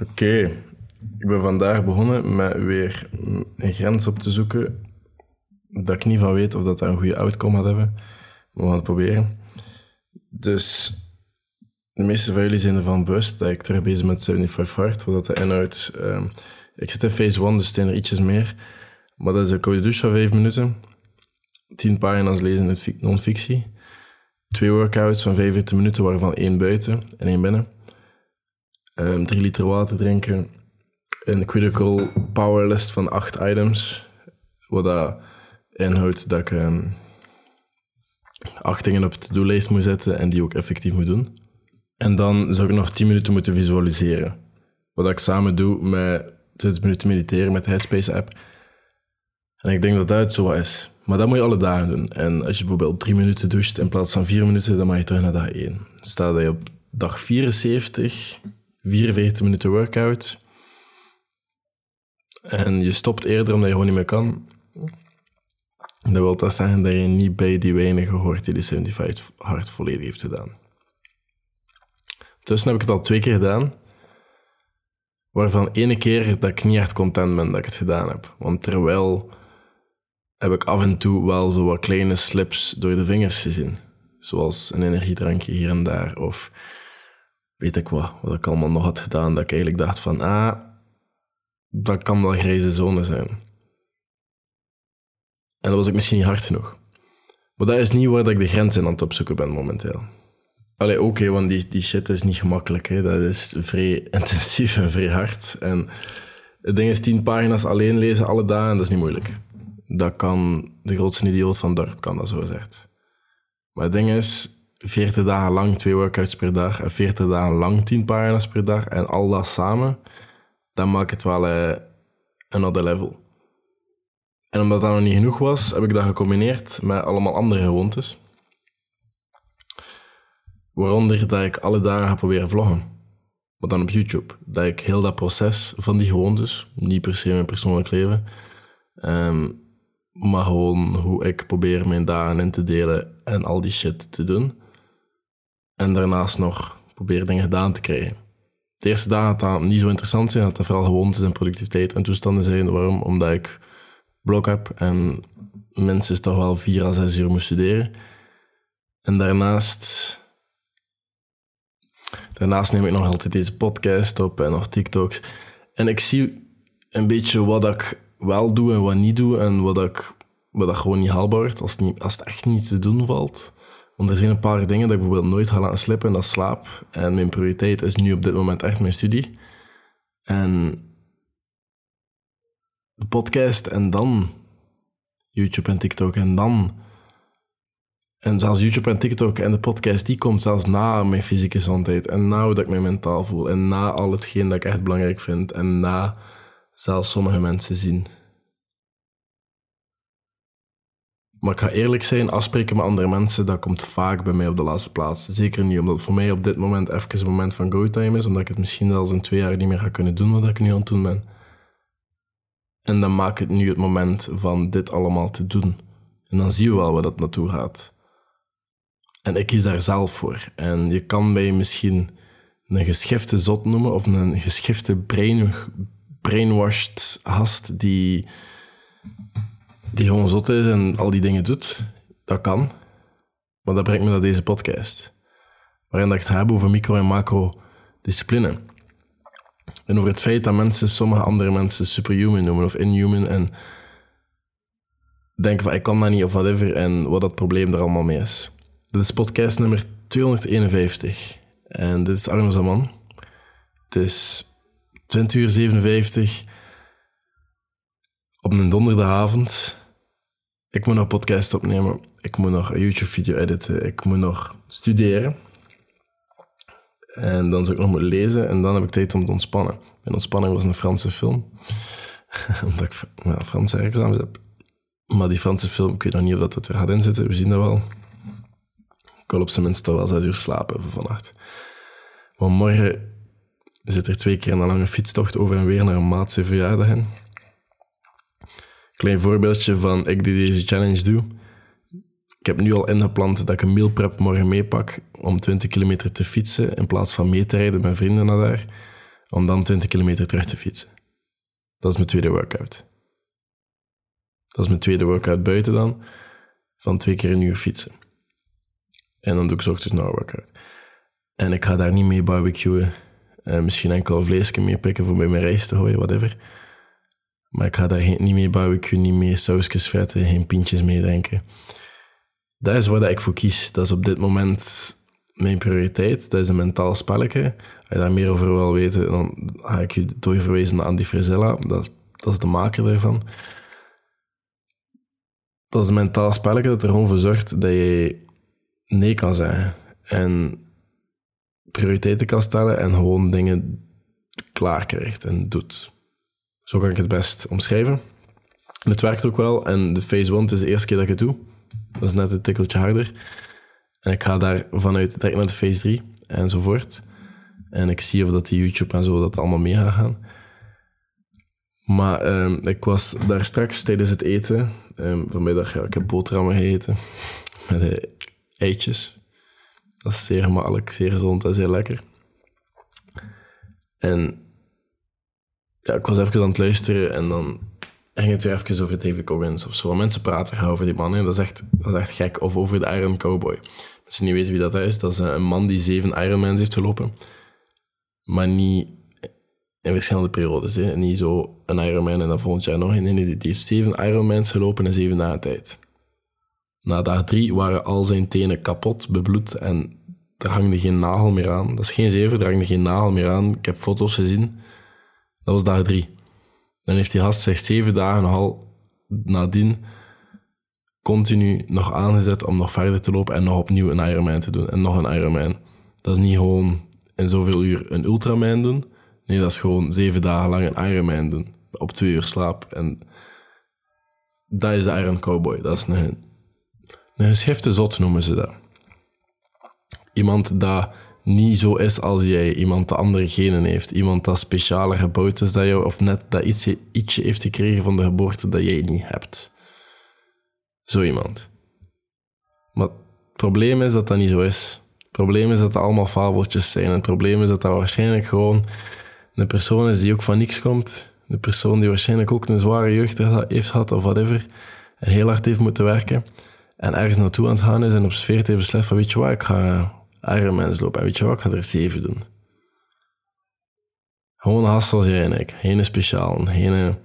Oké, ik ben vandaag begonnen met weer een grens op te zoeken dat ik niet van weet of dat, een goede outcome gaat hebben. We gaan het proberen. Dus de meeste van jullie zijn ervan bewust dat ik terug bezig ben met 75 Hard, wat dat inhoudt. Um, ik zit in phase 1, dus zijn er ietsjes meer. Maar dat is een koude douche van 5 minuten. 10 pagina's lezen in non-fictie. Twee workouts van 45 minuten, waarvan één buiten en één binnen. Um, drie liter water drinken. Een critical power list van acht items. Wat dat inhoudt dat ik um, acht dingen op de to-do-lijst moet zetten en die ook effectief moet doen. En dan zou ik nog 10 minuten moeten visualiseren. Wat ik samen doe met 20 minuten mediteren met de Headspace app. En ik denk dat dat het zo is. Maar dat moet je alle dagen doen. En als je bijvoorbeeld 3 minuten doucht in plaats van 4 minuten, dan mag je terug naar dag 1. Staat dat je op dag 74 44 minuten workout. En je stopt eerder omdat je gewoon niet meer kan. Dat wil dat zeggen dat je niet bij die weinigen hoort die die 75 hard volledig heeft gedaan. Tussen heb ik het al twee keer gedaan. Waarvan ene keer dat ik niet echt content ben dat ik het gedaan heb. Want terwijl heb ik af en toe wel zo wat kleine slips door de vingers gezien. Zoals een energiedrankje hier en daar. Of weet ik wat, wat ik allemaal nog had gedaan, dat ik eigenlijk dacht van, ah, dat kan wel grijze zone zijn. En dat was ik misschien niet hard genoeg. Maar dat is niet waar dat ik de grens aan het opzoeken ben momenteel. Allee, oké, want die, die shit is niet gemakkelijk. Hè. Dat is vrij intensief en vrij hard. En het ding is, tien pagina's alleen lezen alle dagen, dat is niet moeilijk. Dat kan de grootste idioot van het dorp, kan dat zo gezegd. Maar het ding is, 40 dagen lang twee workouts per dag en 40 dagen lang 10 pagina's per dag en al dat samen, dan maakt het wel een other level. En omdat dat nog niet genoeg was, heb ik dat gecombineerd met allemaal andere gewoontes. Waaronder dat ik alle dagen ga proberen vloggen. Maar dan op YouTube. Dat ik heel dat proces van die gewoontes, niet per se mijn persoonlijk leven, um, maar gewoon hoe ik probeer mijn dagen in te delen en al die shit te doen. En daarnaast nog proberen dingen gedaan te krijgen. De eerste dagen dat niet zo interessant zijn, dat dat vooral gewoontes en productiviteit en toestanden zijn. Waarom? Omdat ik blok heb en minstens toch wel vier à zes uur moet studeren. En daarnaast... Daarnaast neem ik nog altijd deze podcast op en nog TikToks. En ik zie een beetje wat ik wel doe en wat niet doe en wat, ik, wat dat gewoon niet haalbaar wordt als het, niet, als het echt niet te doen valt. Want er zijn een paar dingen dat ik bijvoorbeeld nooit ga laten slippen, en dat slaap. En mijn prioriteit is nu op dit moment echt mijn studie. En de podcast en dan YouTube en TikTok en dan... En zelfs YouTube en TikTok en de podcast, die komt zelfs na mijn fysieke gezondheid. En na hoe dat ik me mentaal voel. En na al hetgeen dat ik echt belangrijk vind. En na zelfs sommige mensen zien. Maar ik ga eerlijk zijn, afspreken met andere mensen, dat komt vaak bij mij op de laatste plaats. Zeker niet, omdat het voor mij op dit moment even een moment van go-time is, omdat ik het misschien zelfs in twee jaar niet meer ga kunnen doen wat ik nu aan het doen ben. En dan maak ik nu het moment van dit allemaal te doen. En dan zien we wel waar dat naartoe gaat. En ik kies daar zelf voor. En je kan mij misschien een geschifte zot noemen of een geschifte brain, brainwashed hast die die gewoon zot is en al die dingen doet, dat kan. Maar dat brengt me naar deze podcast. Waarin ik het heb over micro- en macro-discipline. En over het feit dat mensen sommige andere mensen superhuman noemen of inhuman. En denken van ik kan dat niet of whatever. En wat dat probleem er allemaal mee is. Dit is podcast nummer 251. En dit is Arno Zaman. Het is 20 uur 57 op een donderdagavond. Ik moet nog podcast opnemen. Ik moet nog een YouTube-video editen. Ik moet nog studeren. En dan zou ik nog moeten lezen. En dan heb ik tijd om te ontspannen. En ontspanning was een Franse film. Omdat ik ja, Franse examens heb. Maar die Franse film, ik weet nog niet of dat het er gaat inzitten. We zien dat wel. Ik wil op zijn minst wel zes uur slapen vannacht. Maar morgen zit er twee keer een lange fietstocht over en weer naar een maat zijn verjaardag in. Klein voorbeeldje van ik die deze challenge doe. Ik heb nu al ingepland dat ik een mealprep morgen meepak om 20 kilometer te fietsen in plaats van mee te rijden met vrienden naar daar. om dan 20 kilometer terug te fietsen. Dat is mijn tweede workout. Dat is mijn tweede workout buiten dan, van twee keer een uur fietsen. En dan doe ik ochtends nog een workout. En ik ga daar niet mee barbecuen. Uh, misschien enkel vleesje mee pikken voor bij mijn rijst te gooien, whatever. Maar ik ga daar niet mee barbecuen, niet mee sausjes vetten, geen pintjes mee drinken. Dat is waar ik voor kies. Dat is op dit moment mijn prioriteit. Dat is een mentaal spelletje. Als je daar meer over wil weten, dan ga ik je doorverwijzen naar Andy Frizella. Dat, dat is de maker daarvan. Dat is een mentaal spelletje dat er gewoon voor zorgt dat je nee kan zeggen. En prioriteiten kan stellen en gewoon dingen klaar krijgt en doet. Zo kan ik het best omschrijven. En het werkt ook wel. En de phase 1 is de eerste keer dat ik het doe. Dat is net een tikkeltje harder. En ik ga daar vanuit direct naar de phase 3 enzovoort. En ik zie of dat die YouTube en zo dat allemaal mee gaat gaan. Maar ehm, ik was daar straks tijdens het eten. Um, vanmiddag, ja, ik heb boterhammen gegeten. Met eitjes. Dat is zeer gemakkelijk, zeer gezond en zeer lekker. En ja, ik was even aan het luisteren en dan ging het weer even over David Coggins of zo. Mensen praten over die man. Dat, is echt, dat is echt gek. Of over de Iron Cowboy. Je niet weten wie dat is, dat is een man die zeven Ironmans heeft gelopen. Maar niet in verschillende periodes. Hè. Niet zo een Ironman en dan volgend jaar nog een. Nee, die heeft zeven Ironmans gelopen in zeven dagen tijd. Na dag drie waren al zijn tenen kapot, bebloed en er hangde geen nagel meer aan. Dat is geen zeven, er hangde geen nagel meer aan. Ik heb foto's gezien. Dat was dag drie. Dan heeft die gast zich zeven dagen al nadien continu nog aangezet om nog verder te lopen en nog opnieuw een Ironman te doen. En nog een Ironman. Dat is niet gewoon in zoveel uur een Ultraman doen. Nee, dat is gewoon zeven dagen lang een Ironman doen. Op twee uur slaap. En dat is de Iron Cowboy. Dat is een, een geschifte zot, noemen ze dat. Iemand dat niet zo is als jij. Iemand dat andere genen heeft. Iemand dat specialer gebouwd is dan jou. Of net dat ietsje, ietsje heeft gekregen van de geboorte dat jij niet hebt. Zo iemand. Maar het probleem is dat dat niet zo is. Het probleem is dat dat allemaal fabeltjes zijn. Het probleem is dat dat waarschijnlijk gewoon een persoon is die ook van niks komt. De persoon die waarschijnlijk ook een zware jeugd heeft gehad of whatever. En heel hard heeft moeten werken. En ergens naartoe aan het gaan is en op veertig heeft beslist van weet je wat, ik ga Ironmans lopen. En weet je wat, ik ga er zeven doen. Gewoon gast zoals jij en ik. Geen speciaal, geen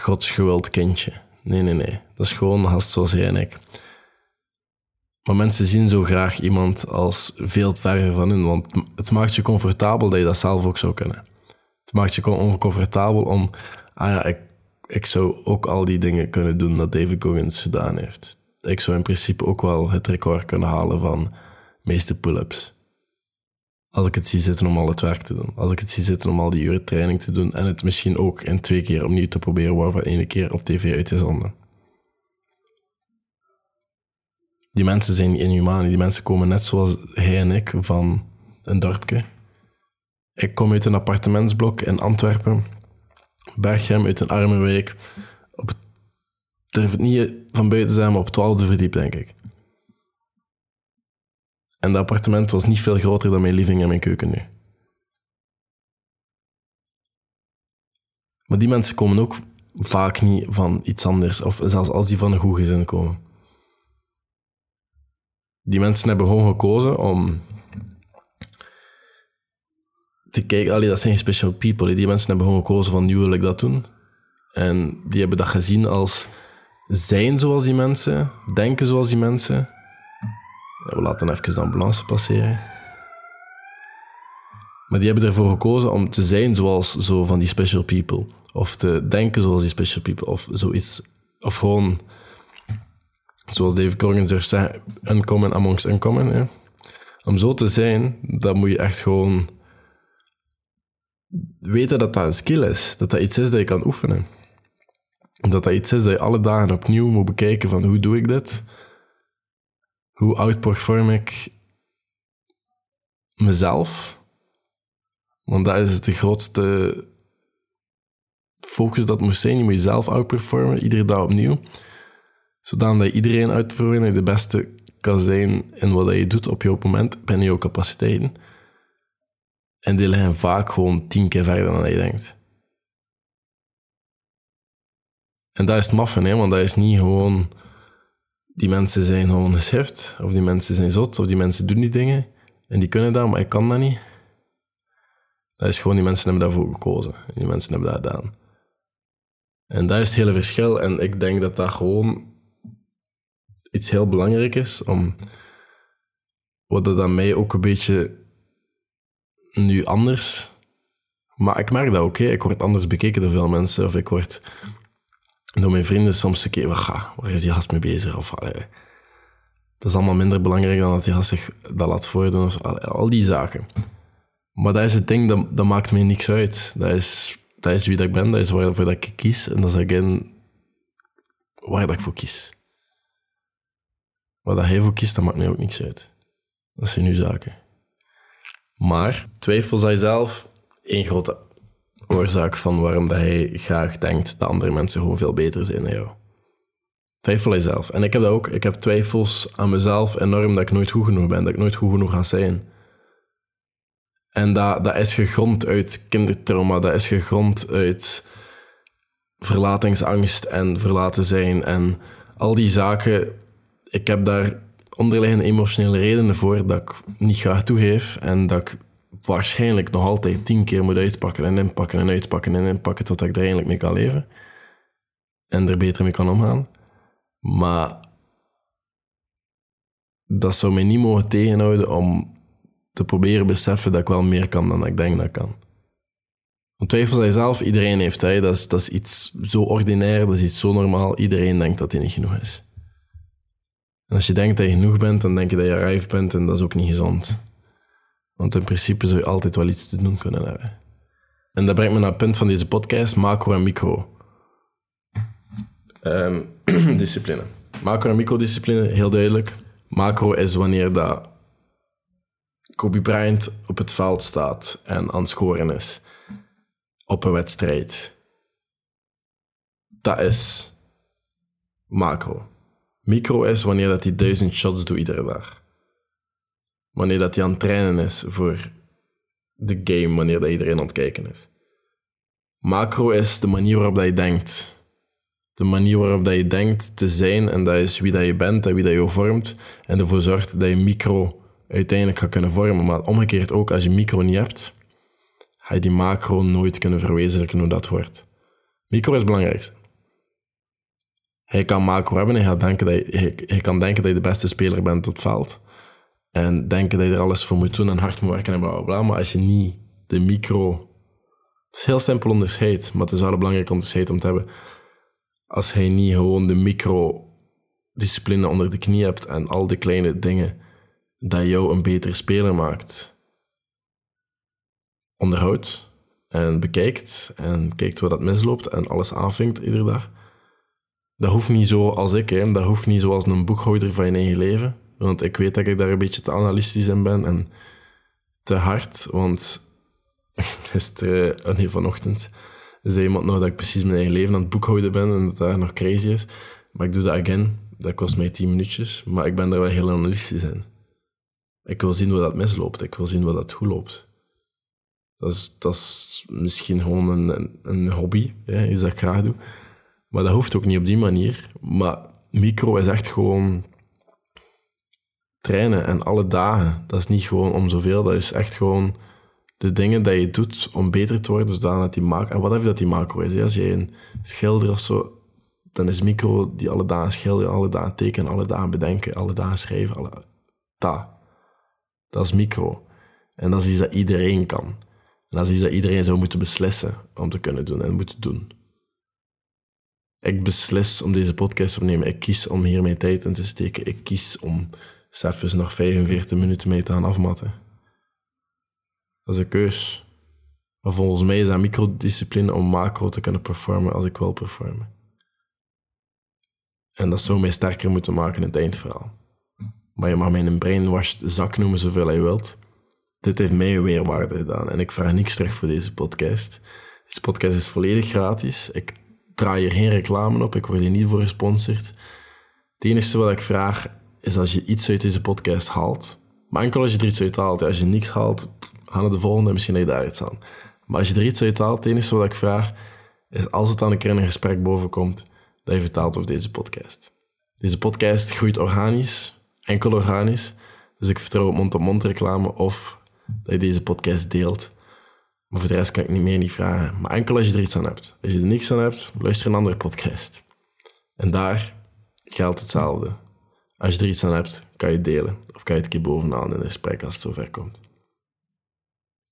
godsgeweld kindje. Nee, nee, nee. Dat is gewoon gast zoals jij en ik. Maar mensen zien zo graag iemand als veel verder van hun, want het maakt je comfortabel dat je dat zelf ook zou kunnen. Het maakt je oncomfortabel om, ah ja, ik, ik zou ook al die dingen kunnen doen dat David Goggins gedaan heeft. Ik zou in principe ook wel het record kunnen halen van meeste pull-ups. Als ik het zie zitten om al het werk te doen. Als ik het zie zitten om al die uren training te doen en het misschien ook in twee keer opnieuw te proberen, waarvan één keer op tv uit te zonden. Die mensen zijn inhumaan. Die mensen komen net zoals hij en ik van een dorpje. Ik kom uit een appartementsblok in Antwerpen. Berghem uit een arme wijk. Durf het niet van buiten zijn, maar op twaalfde verdiep, denk ik. En dat appartement was niet veel groter dan mijn living en mijn keuken nu. Maar die mensen komen ook vaak niet van iets anders, of zelfs als die van een goed gezin komen. Die mensen hebben gewoon gekozen om te kijken, allee, dat zijn geen special people. Die mensen hebben gewoon gekozen van nu wil ik dat doen. En die hebben dat gezien als zijn zoals die mensen, denken zoals die mensen we laten even de ambulance passeren. Maar die hebben ervoor gekozen om te zijn zoals zo van die special people. Of te denken zoals die special people. Of zoiets. Of gewoon, zoals David Corgan zegt, uncommon amongst uncommon. Hè. Om zo te zijn, dan moet je echt gewoon weten dat dat een skill is. Dat dat iets is dat je kan oefenen. Dat dat iets is dat je alle dagen opnieuw moet bekijken van hoe doe ik dit? hoe outperform ik mezelf? Want dat is de grootste focus dat moest zijn. Je moet jezelf outperformen, iedere dag opnieuw. Zodat je iedereen uitvoert en de beste kan zijn in wat je doet op jouw moment, binnen jouw capaciteiten. En die liggen vaak gewoon tien keer verder dan je denkt. En dat is het maffen, hè, want dat is niet gewoon... Die mensen zijn gewoon geschift, of die mensen zijn zot, of die mensen doen die dingen. En die kunnen dat, maar ik kan dat niet. Dat is gewoon, die mensen hebben daarvoor gekozen. En die mensen hebben dat gedaan. En dat is het hele verschil. En ik denk dat dat gewoon iets heel belangrijk is om... Wat dat aan mij ook een beetje nu anders... Maar ik merk dat ook, hè. ik word anders bekeken door veel mensen. Of ik word door mijn vrienden soms een keer, waar, waar is die gast mee bezig? Of, allee, dat is allemaal minder belangrijk dan dat die gast zich dat laat voordoen. Of, al die zaken. Maar dat is het ding, dat, dat maakt mij niks uit. Dat is, dat is wie ik ben, dat is waarvoor dat ik kies. En dat is again waar dat ik voor kies. Wat dat hij voor kiest, dat maakt mij ook niks uit. Dat zijn nu zaken. Maar twijfels aan jezelf, één grote oorzaak van waarom dat hij graag denkt dat andere mensen gewoon veel beter zijn dan jou. Twijfel jezelf. En ik heb dat ook. Ik heb twijfels aan mezelf enorm dat ik nooit goed genoeg ben, dat ik nooit goed genoeg ga zijn. En dat, dat is gegrond uit kindertrauma, dat is gegrond uit verlatingsangst en verlaten zijn en al die zaken. Ik heb daar onderliggende emotionele redenen voor dat ik niet graag toegeef en dat ik waarschijnlijk nog altijd tien keer moet uitpakken en inpakken en uitpakken en inpakken tot ik er eigenlijk mee kan leven. En er beter mee kan omgaan. Maar dat zou mij niet mogen tegenhouden om te proberen beseffen dat ik wel meer kan dan ik denk dat ik kan. Want twijfels aan jezelf, iedereen heeft hij. Dat is, dat is iets zo ordinair, dat is iets zo normaal. Iedereen denkt dat hij niet genoeg is. En als je denkt dat je genoeg bent, dan denk je dat je rijf bent en dat is ook niet gezond. Want in principe zou je altijd wel iets te doen kunnen hebben. En dat brengt me naar het punt van deze podcast, macro en micro. Um, discipline. Macro en microdiscipline, heel duidelijk. Macro is wanneer dat Kobe Bryant op het veld staat en aan het scoren is op een wedstrijd. Dat is macro. Micro is wanneer dat hij duizend shots doet iedere dag. Wanneer dat hij aan het trainen is voor de game, wanneer dat iedereen aan het kijken is. Macro is de manier waarop dat je denkt. De manier waarop dat je denkt te zijn en dat is wie dat je bent en wie dat je vormt en ervoor zorgt dat je micro uiteindelijk gaat kunnen vormen. Maar omgekeerd ook, als je micro niet hebt, ga je die macro nooit kunnen verwezenlijken hoe dat wordt. Micro is het belangrijkste. Hij kan macro hebben en hij, denken dat je, hij, kan denken dat je de beste speler bent op het veld. En denken dat je er alles voor moet doen en hard moet werken en bla bla bla. Maar als je niet de micro. Het is heel simpel onderscheid, maar het is wel een belangrijk onderscheid om te hebben. Als hij niet gewoon de micro-discipline onder de knie hebt en al die kleine dingen dat jou een betere speler maakt, onderhoudt en bekijkt en kijkt waar dat misloopt en alles aanvinkt iedere dag. Dat hoeft niet zo als ik, hè. dat hoeft niet zoals een boekhouder van je eigen leven. Want ik weet dat ik daar een beetje te analytisch in ben en te hard. Want gisteren, oh nee, vanochtend, zei iemand nog dat ik precies mijn eigen leven aan het boekhouden ben en dat dat nog crazy is. Maar ik doe dat again. Dat kost mij tien minuutjes. Maar ik ben daar wel heel analytisch in. Ik wil zien hoe dat misloopt. Ik wil zien hoe dat goed loopt. Dat is, dat is misschien gewoon een, een hobby, hè, iets dat ik graag doe. Maar dat hoeft ook niet op die manier. Maar micro is echt gewoon trainen en alle dagen. Dat is niet gewoon om zoveel, dat is echt gewoon de dingen dat je doet om beter te worden, zodat die macro... En wat even dat die macro is, als je een schilder of zo, dan is micro die alle dagen schilderen, alle dagen tekenen, alle dagen bedenken, alle dagen schrijven, alle... Dat. Dat is micro. En dat is iets dat iedereen kan. En dat is iets dat iedereen zou moeten beslissen om te kunnen doen en moeten doen. Ik beslis om deze podcast te nemen. Ik kies om hier mijn tijd in te steken. Ik kies om zelfs nog 45 minuten mee te gaan afmatten. Dat is een keus. Maar volgens mij is dat microdiscipline om macro te kunnen performen als ik wil performen. En dat zou mij sterker moeten maken in het eindverhaal. Maar je mag mij een brainwashed zak noemen zoveel je wilt. Dit heeft mij weer waarde gedaan en ik vraag niks terug voor deze podcast. Deze podcast is volledig gratis. Ik draai hier geen reclame op, ik word hier niet voor gesponsord. Het enige wat ik vraag is als je iets uit deze podcast haalt, maar enkel als je er iets uit haalt. Als je niks haalt, ga naar de volgende en misschien heb je daar iets aan. Maar als je er iets uit haalt, het enige wat ik vraag, is als het dan een keer in een gesprek bovenkomt, dat je vertaalt over deze podcast. Deze podcast groeit organisch, enkel organisch. Dus ik vertrouw op mond-op-mond reclame of dat je deze podcast deelt. Maar voor de rest kan ik niet meer niet vragen. Maar enkel als je er iets aan hebt. Als je er niks aan hebt, luister een andere podcast. En daar geldt hetzelfde. Als je er iets aan hebt, kan je delen. Of kan je het een keer bovenaan in een gesprek als het zover komt.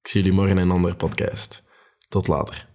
Ik zie jullie morgen in een andere podcast. Tot later.